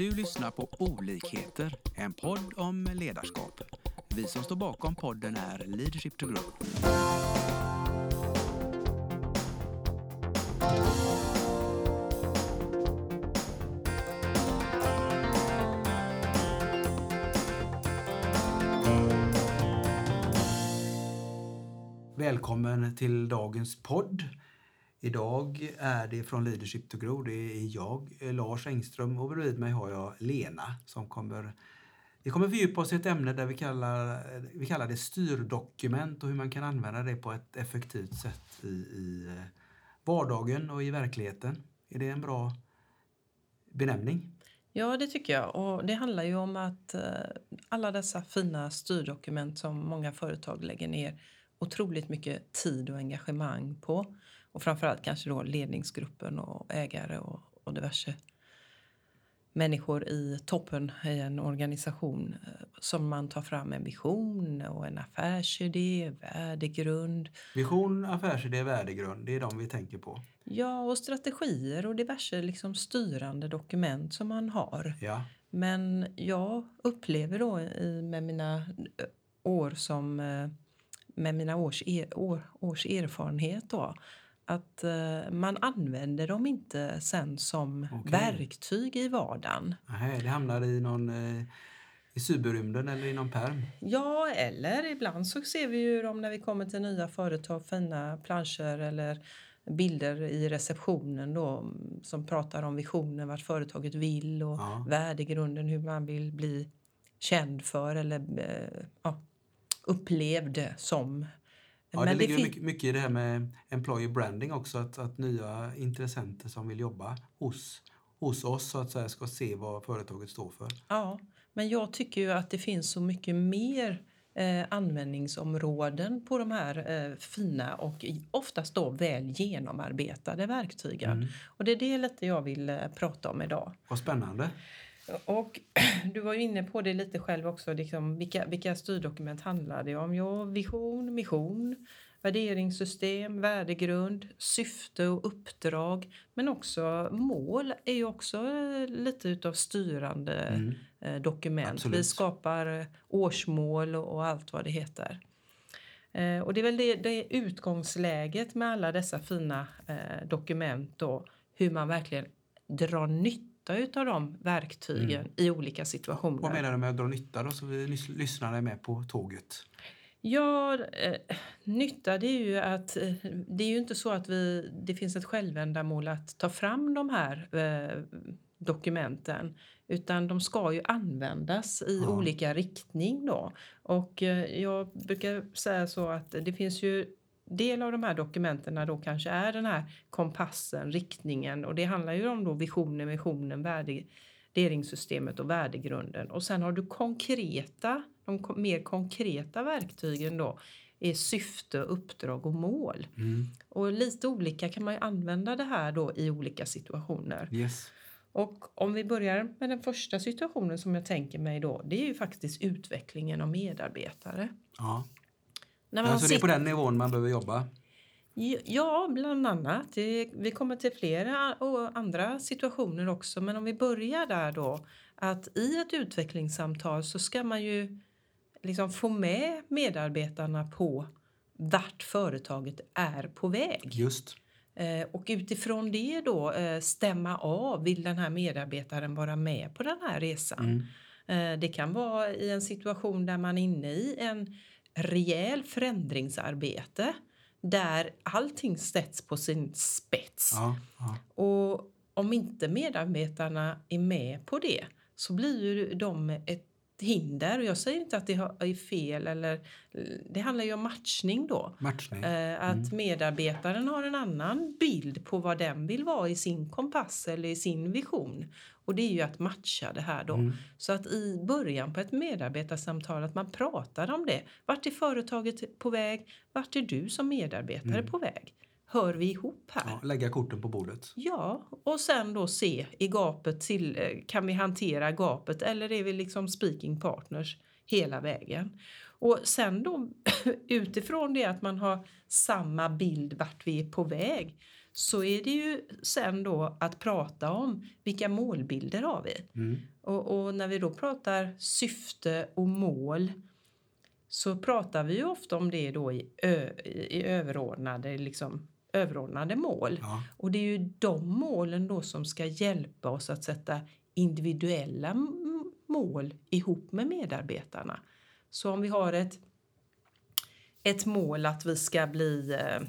Du lyssnar på Olikheter, en podd om ledarskap. Vi som står bakom podden är Leadership to Grow. Välkommen till dagens podd. Idag är det från Leadership to Grow. Det är jag, Lars Engström, och bredvid mig har jag Lena som kommer vi kommer fördjupa oss i ett ämne där vi kallar, vi kallar det styrdokument och hur man kan använda det på ett effektivt sätt i, i eh, vardagen och i verkligheten. Är det en bra benämning? Ja, det tycker jag. Och det handlar ju om att eh, alla dessa fina styrdokument som många företag lägger ner otroligt mycket tid och engagemang på och framförallt kanske då ledningsgruppen och ägare och, och diverse människor i toppen i en organisation eh, som man tar fram en vision och en affärsidé, värdegrund. Vision, affärsidé, värdegrund, det är de vi tänker på. Ja, och strategier och diverse liksom styrande dokument som man har. Ja. Men jag upplever då i, med mina eh, år som eh, med mina års, er, år, års erfarenhet då att uh, man använder dem inte sen som okay. verktyg i vardagen. Nej, det hamnar i någon uh, i cyberrymden eller i någon perm? Ja, eller ibland så ser vi ju dem när vi kommer till nya företag, fina planscher eller bilder i receptionen då som pratar om visionen, vart företaget vill och ja. värdegrunden, hur man vill bli känd för eller uh, ja, upplevd som Ja, det ligger det mycket, mycket, i det här med employer branding också, att, att nya intressenter som vill jobba hos, hos oss så att säga ska se vad företaget står för. Ja, men jag tycker ju att det finns så mycket mer eh, användningsområden på de här eh, fina och oftast då väl genomarbetade verktygen. Mm. Och det är det lite jag vill eh, prata om idag. Vad spännande. Och du var ju inne på det lite själv också, liksom, vilka, vilka styrdokument handlar det om? Ja, vision, mission, värderingssystem, värdegrund, syfte och uppdrag. Men också mål är ju också lite utav styrande mm. Eh, dokument. Absolut. Vi skapar årsmål och allt vad det heter. Eh, och det är väl det, det utgångsläget med alla dessa fina eh, dokument då, hur man verkligen drar nytta nytta av de verktygen mm. i olika situationer. Vad menar du med att dra nytta då, så vi lyssnare är med på tåget? Ja, eh, nytta det är ju att eh, det är ju inte så att vi, det finns ett självändamål att ta fram de här eh, dokumenten utan de ska ju användas i ja. olika riktning då. Och eh, jag brukar säga så att det finns ju del av de här dokumenten då kanske är den här kompassen, riktningen och det handlar ju om då visionen, missionen, värderingssystemet och värdegrunden. Och sen har du konkreta, de mer konkreta verktygen då är syfte, uppdrag och mål. Mm. Och lite olika kan man ju använda det här då i olika situationer. Yes. Och om vi börjar med den första situationen som jag tänker mig då, det är ju faktiskt utvecklingen av medarbetare. Ja. När man alltså det är på den nivån man behöver jobba? Ja, bland annat. Vi kommer till flera och andra situationer också. Men om vi börjar där då. Att i ett utvecklingssamtal så ska man ju liksom få med medarbetarna på vart företaget är på väg. Just. Eh, och utifrån det då eh, stämma av, vill den här medarbetaren vara med på den här resan? Mm. Eh, det kan vara i en situation där man är inne i en rejäl förändringsarbete där allting sätts på sin spets. Ja, ja. Och om inte medarbetarna är med på det så blir ju de ett hinder. Och jag säger inte att det är fel. Eller, det handlar ju om matchning då. Matchning. Eh, att mm. medarbetaren har en annan bild på vad den vill vara i sin kompass eller i sin vision. Och det är ju att matcha det här då. Mm. Så att i början på ett medarbetarsamtal att man pratar om det. Vart är företaget på väg? Vart är du som medarbetare mm. på väg? Hör vi ihop här? Ja, lägga korten på bordet. Ja, och sen då se i gapet till, eh, kan vi hantera gapet eller är vi liksom speaking partners hela vägen? Och sen då utifrån det att man har samma bild vart vi är på väg så är det ju sen då att prata om vilka målbilder har vi. Mm. Och, och när vi då pratar syfte och mål så pratar vi ju ofta om det då i, ö, i överordnade, liksom, överordnade mål. Ja. Och det är ju de målen då som ska hjälpa oss att sätta individuella mål ihop med medarbetarna. Så om vi har ett, ett mål att vi ska bli, eh,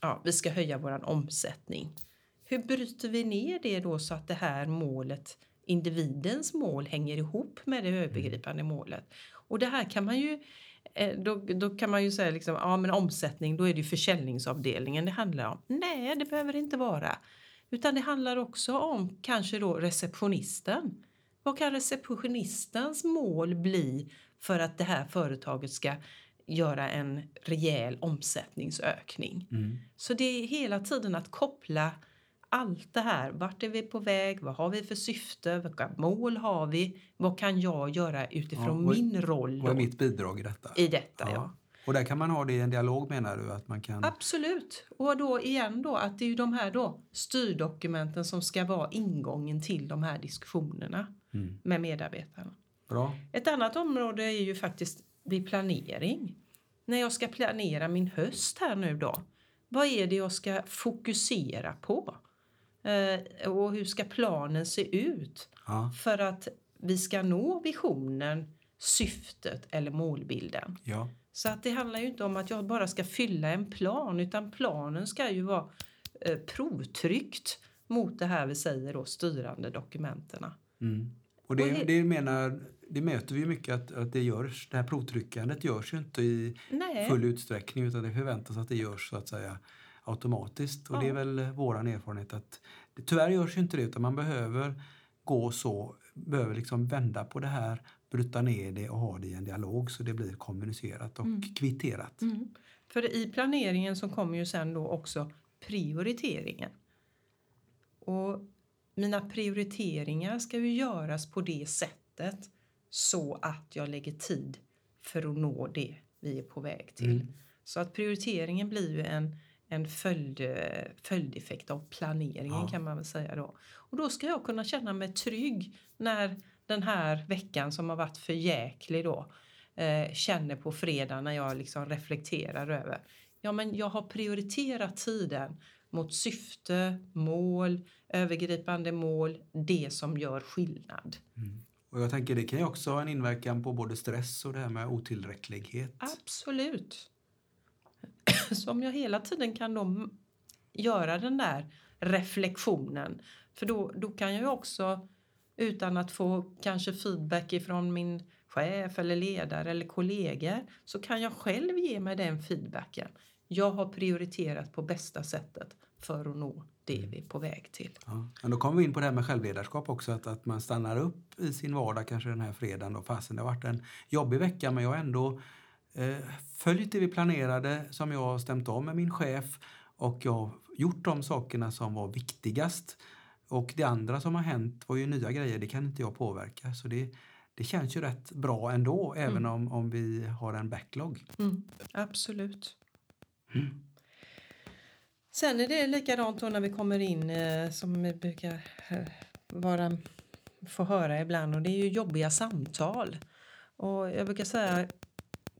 ja, vi ska höja vår omsättning. Hur bryter vi ner det då så att det här målet, individens mål, hänger ihop med det övergripande målet? Och det här kan man ju då, då kan man ju säga liksom, ja men omsättning, då är det ju försäljningsavdelningen det handlar om. Nej, det behöver det inte vara. Utan det handlar också om kanske då receptionisten. Vad kan receptionistens mål bli för att det här företaget ska göra en rejäl omsättningsökning? Mm. Så det är hela tiden att koppla allt det här. Vart är vi på väg? Vad har vi för syfte? Vilka mål har vi? Vad kan jag göra utifrån Ja, min roll Vad är mitt bidrag i detta? i detta? Ja. Och där kan man ha det i en dialog menar du? Att man kan... Absolut. Och då igen då att det är ju de här då styrdokumenten som ska vara ingången till de här diskussionerna Mm. med medarbetarna. Bra. Ett annat område är ju faktiskt vid planering. När jag ska planera min höst här nu då. Vad är det jag ska fokusera på? Eh, och hur ska planen se ut Ja. för att vi ska nå visionen, syftet eller målbilden? ja. Så att det handlar ju inte om att jag bara ska fylla en plan utan planen ska ju vara eh, provtryckt mot det här vi säger då styrande dokumenterna. Mm. Och det, Och det- det... menar, det möter vi mycket att, att det görs. Det här provtryckandet görs ju inte i Nej. full utsträckning utan det förväntas att det görs så att säga automatiskt. Och det är Ja. väl våran erfarenhet att det, tyvärr görs ju inte det utan man behöver gå så, behöver liksom vända på det här, bryta ner det och ha det i en dialog så det blir kommunicerat och Mm. kvitterat. Mm. För i planeringen så kommer ju sen då också prioriteringen. Och mina prioriteringar ska ju göras på det sättet så att jag lägger tid för att nå det vi är på väg till. Mm. Så att prioriteringen blir ju en, en följd, följdeffekt av planeringen Ja. kan man väl säga då. Och då ska jag kunna känna mig trygg när den här veckan som har varit för jäklig då eh, känner på fredag när jag liksom reflekterar över. Ja, men jag har prioriterat tiden mot syfte, mål, övergripande mål, det som gör skillnad. Mm. Och jag tänker det kan ju också ha en inverkan på både stress och det här med otillräcklighet. Absolut. Så om jag hela tiden kan då göra den där reflektionen, för då, då kan jag också utan att få kanske feedback ifrån min chef eller ledare eller kollegor så kan jag själv ge mig den feedbacken. Jag har prioriterat på bästa sättet för att nå det vi är på väg till. Ja. Men då kommer vi in på det här med självledarskap också, att, att man stannar upp i sin vardag kanske den här fredagen. Då. Fasen, det har varit en jobbig vecka men jag har ändå följt det vi planerade som jag har stämt av med min chef och jag har gjort de sakerna som var viktigast. Och det andra som har hänt var ju nya grejer, det kan inte jag påverka. Så det, det känns ju rätt bra ändå, även om, om vi har en backlog. Mm, absolut. Mm. Sen är det likadant då när vi kommer in eh, som vi brukar eh, vara, få höra ibland och det är ju jobbiga samtal. Och jag brukar säga,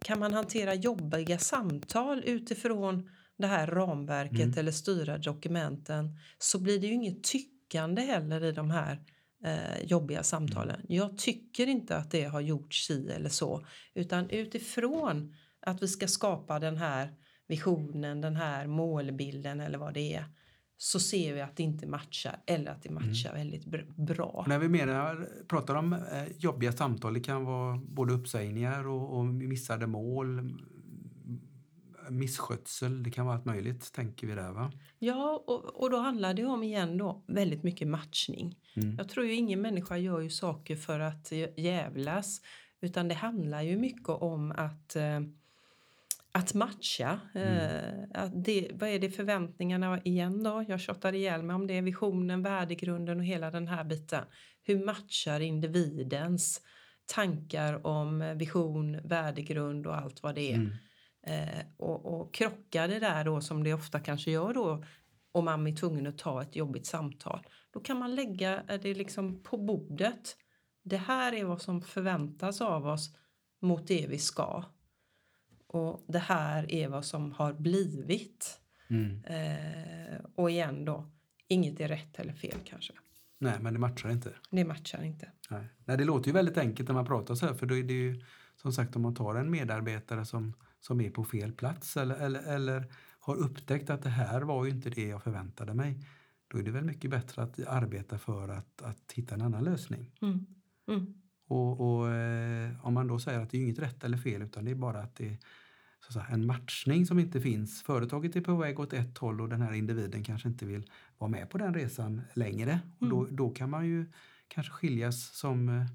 kan man hantera jobbiga samtal utifrån det här ramverket Mm. eller styra dokumenten så blir det ju inget tyckande heller i de här eh, jobbiga samtalen. Jag tycker inte att det har gjorts si eller så utan utifrån att vi ska skapa den här visionen, den här målbilden eller vad det är så ser vi att det inte matchar eller att det matchar väldigt br- bra. När vi menar, pratar om eh, jobbiga samtal, det kan vara både uppsägningar och, och missade mål, misskötsel, det kan vara allt möjligt, tänker vi där va? Ja, och, och då handlar det om igen då väldigt mycket matchning. Mm. Jag tror ju ingen människa gör ju saker för att jä- jävlas utan det handlar ju mycket om att eh, att matcha. Eh, att det, vad är det förväntningarna igen då? Jag tjatar ihjäl mig om det. Visionen, värdegrunden och hela den här biten. Hur matchar individens tankar om vision, värdegrund och allt vad det är. Mm. Eh, och, och krockar det där då som det ofta kanske gör då och man är tvungen att ta ett jobbigt samtal. Då kan man lägga det liksom på bordet. Det här är vad som förväntas av oss mot det vi ska. Och det här är vad som har blivit. Mm. Eh, och igen då, inget är rätt eller fel kanske. Nej, men det matchar inte. Det matchar inte. Nej. Nej, det låter ju väldigt enkelt när man pratar så här, för då är det ju som sagt om man tar en medarbetare som, som är på fel plats eller, eller, eller har upptäckt att det här var ju inte det jag förväntade mig. Då är det väl mycket bättre att arbeta för att, att hitta en annan lösning. Mm. Mm. Och, och eh, om man då säger att det är inget rätt eller fel utan det är bara att det är så säga, en matchning som inte finns. Företaget är på väg åt ett håll och den här individen kanske inte vill vara med på den resan längre. Och då, då kan man ju kanske skiljas som eh,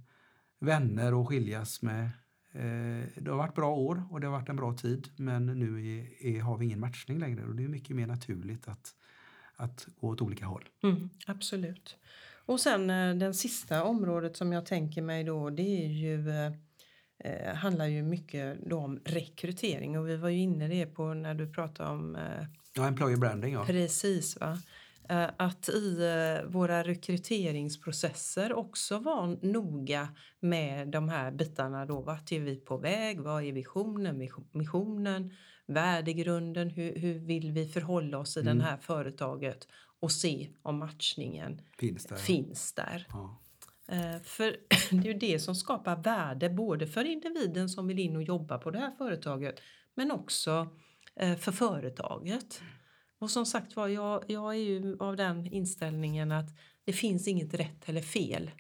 vänner och skiljas med eh, det har varit bra år och det har varit en bra tid men nu är, är, har vi ingen matchning längre och det är mycket mer naturligt att, att gå åt olika håll. Mm, absolut. Och sen eh, den sista området som jag tänker mig då det är ju eh, handlar ju mycket då om rekrytering och vi var ju inne det på när du pratade om eh, Ja, employer branding ja. Precis va. Eh, att i eh, våra rekryteringsprocesser också vara noga med de här bitarna då. Vart är vi på väg? Vad är visionen, missionen, värdegrunden? Hur, hur vill vi förhålla oss i mm. det här företaget? Och se om matchningen finns där. Finns där. Ja. Eh, för det är ju det som skapar värde både för individen som vill in och jobba på det här företaget men också för företaget. Och som sagt var, jag, jag är ju av den inställningen att det finns inget rätt eller fel.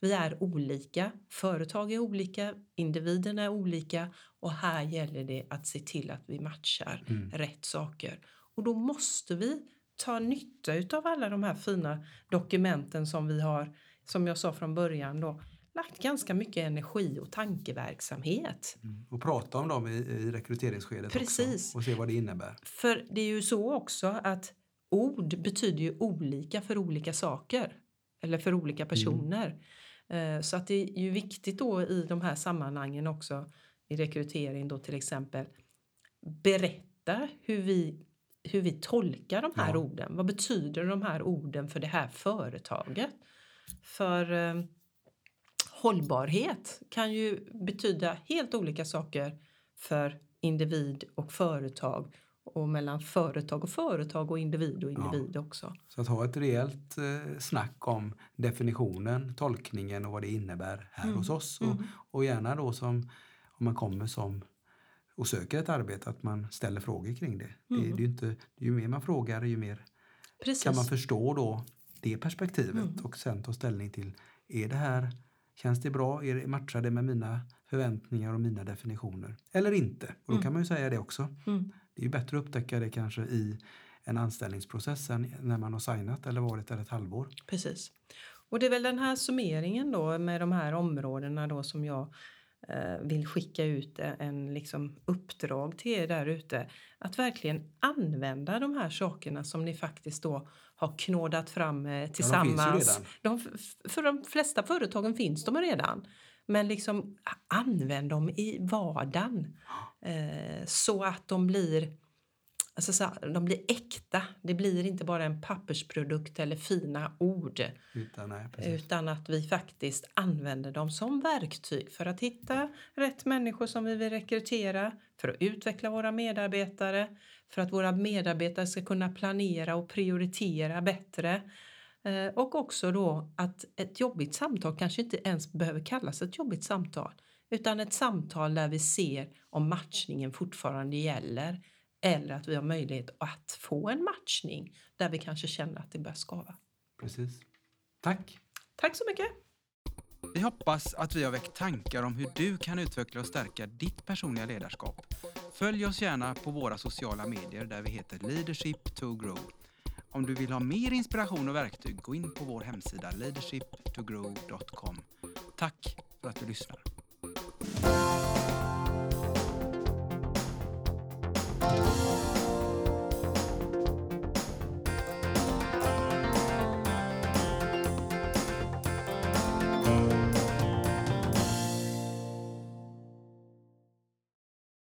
Vi är olika, företag är olika, individerna är olika och här gäller det att se till att vi matchar mm. rätt saker. Och då måste vi ta nytta av alla de här fina dokumenten som vi har, som jag sa från början då, lagt ganska mycket energi och tankeverksamhet. Mm. Och prata om dem i, i rekryteringsskedet Precis. också och se vad det innebär. För det är ju så också att ord betyder ju olika för olika saker eller för olika personer. Mm. Så att det är ju viktigt då i de här sammanhangen också i rekrytering då till exempel berätta hur vi hur vi tolkar de här ja. orden. Vad betyder de här orden för det här företaget? För eh, hållbarhet kan ju betyda helt olika saker för individ och företag och mellan företag och företag och individ och individ ja. också. Så att ha ett rejält eh, snack om definitionen, tolkningen och vad det innebär här mm. hos oss. Och, mm. och gärna då som om man kommer som och söker ett arbete att man ställer frågor kring det. Mm. det, det är inte, ju mer man frågar ju mer Precis. kan man förstå då det perspektivet mm. och sen ta ställning till är det här Känns det bra? Är det, matchar det med mina förväntningar och mina definitioner? Eller inte? Och då mm. kan man ju säga det också. Mm. Det är ju bättre att upptäcka det kanske i en anställningsprocess än när man har signat eller varit där ett halvår. Precis. Och det är väl den här summeringen då med de här områdena då som jag vill skicka ut en liksom uppdrag till er där ute. Att verkligen använda de här sakerna som ni faktiskt då har knådat fram eh, tillsammans. Ja, de, för de flesta företagen finns de redan. Men liksom använd dem i vardagen eh, så att de blir Alltså så, de blir äkta. Det blir inte bara en pappersprodukt eller fina ord. Utan, nej, utan att vi faktiskt använder dem som verktyg för att hitta rätt människor som vi vill rekrytera, för att utveckla våra medarbetare, för att våra medarbetare ska kunna planera och prioritera bättre. Eh, och också då att ett jobbigt samtal kanske inte ens behöver kallas ett jobbigt samtal utan ett samtal där vi ser om matchningen fortfarande gäller eller att vi har möjlighet att få en matchning där vi kanske känner att det börjar skava. Precis. Tack! Tack så mycket! Vi hoppas att vi har väckt tankar om hur du kan utveckla och stärka ditt personliga ledarskap. Följ oss gärna på våra sociala medier där vi heter Leadership to Grow. Om du vill ha mer inspiration och verktyg, gå in på vår hemsida leadershiptogrow.com. Tack för att du lyssnar.